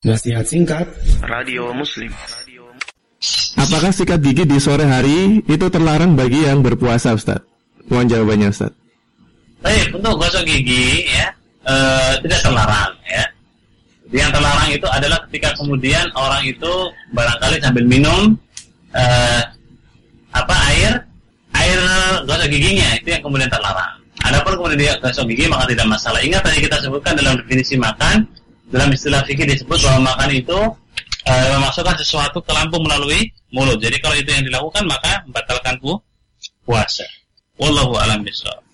Nasihat singkat Radio Muslim Apakah sikat gigi di sore hari itu terlarang bagi yang berpuasa Ustaz? Mohon jawabannya Ustaz. Baik, untuk gosok gigi ya e, tidak terlarang ya. Yang terlarang itu adalah ketika kemudian orang itu barangkali sambil minum e, apa air air gosok giginya itu yang kemudian terlarang. Adapun kemudian dia gosok gigi maka tidak masalah. Ingat tadi kita sebutkan dalam definisi makan dalam istilah fikih disebut bahwa makan itu e, memasukkan sesuatu ke lambung melalui mulut. Jadi kalau itu yang dilakukan maka membatalkan pu puasa. Wallahu a'lam bishawab.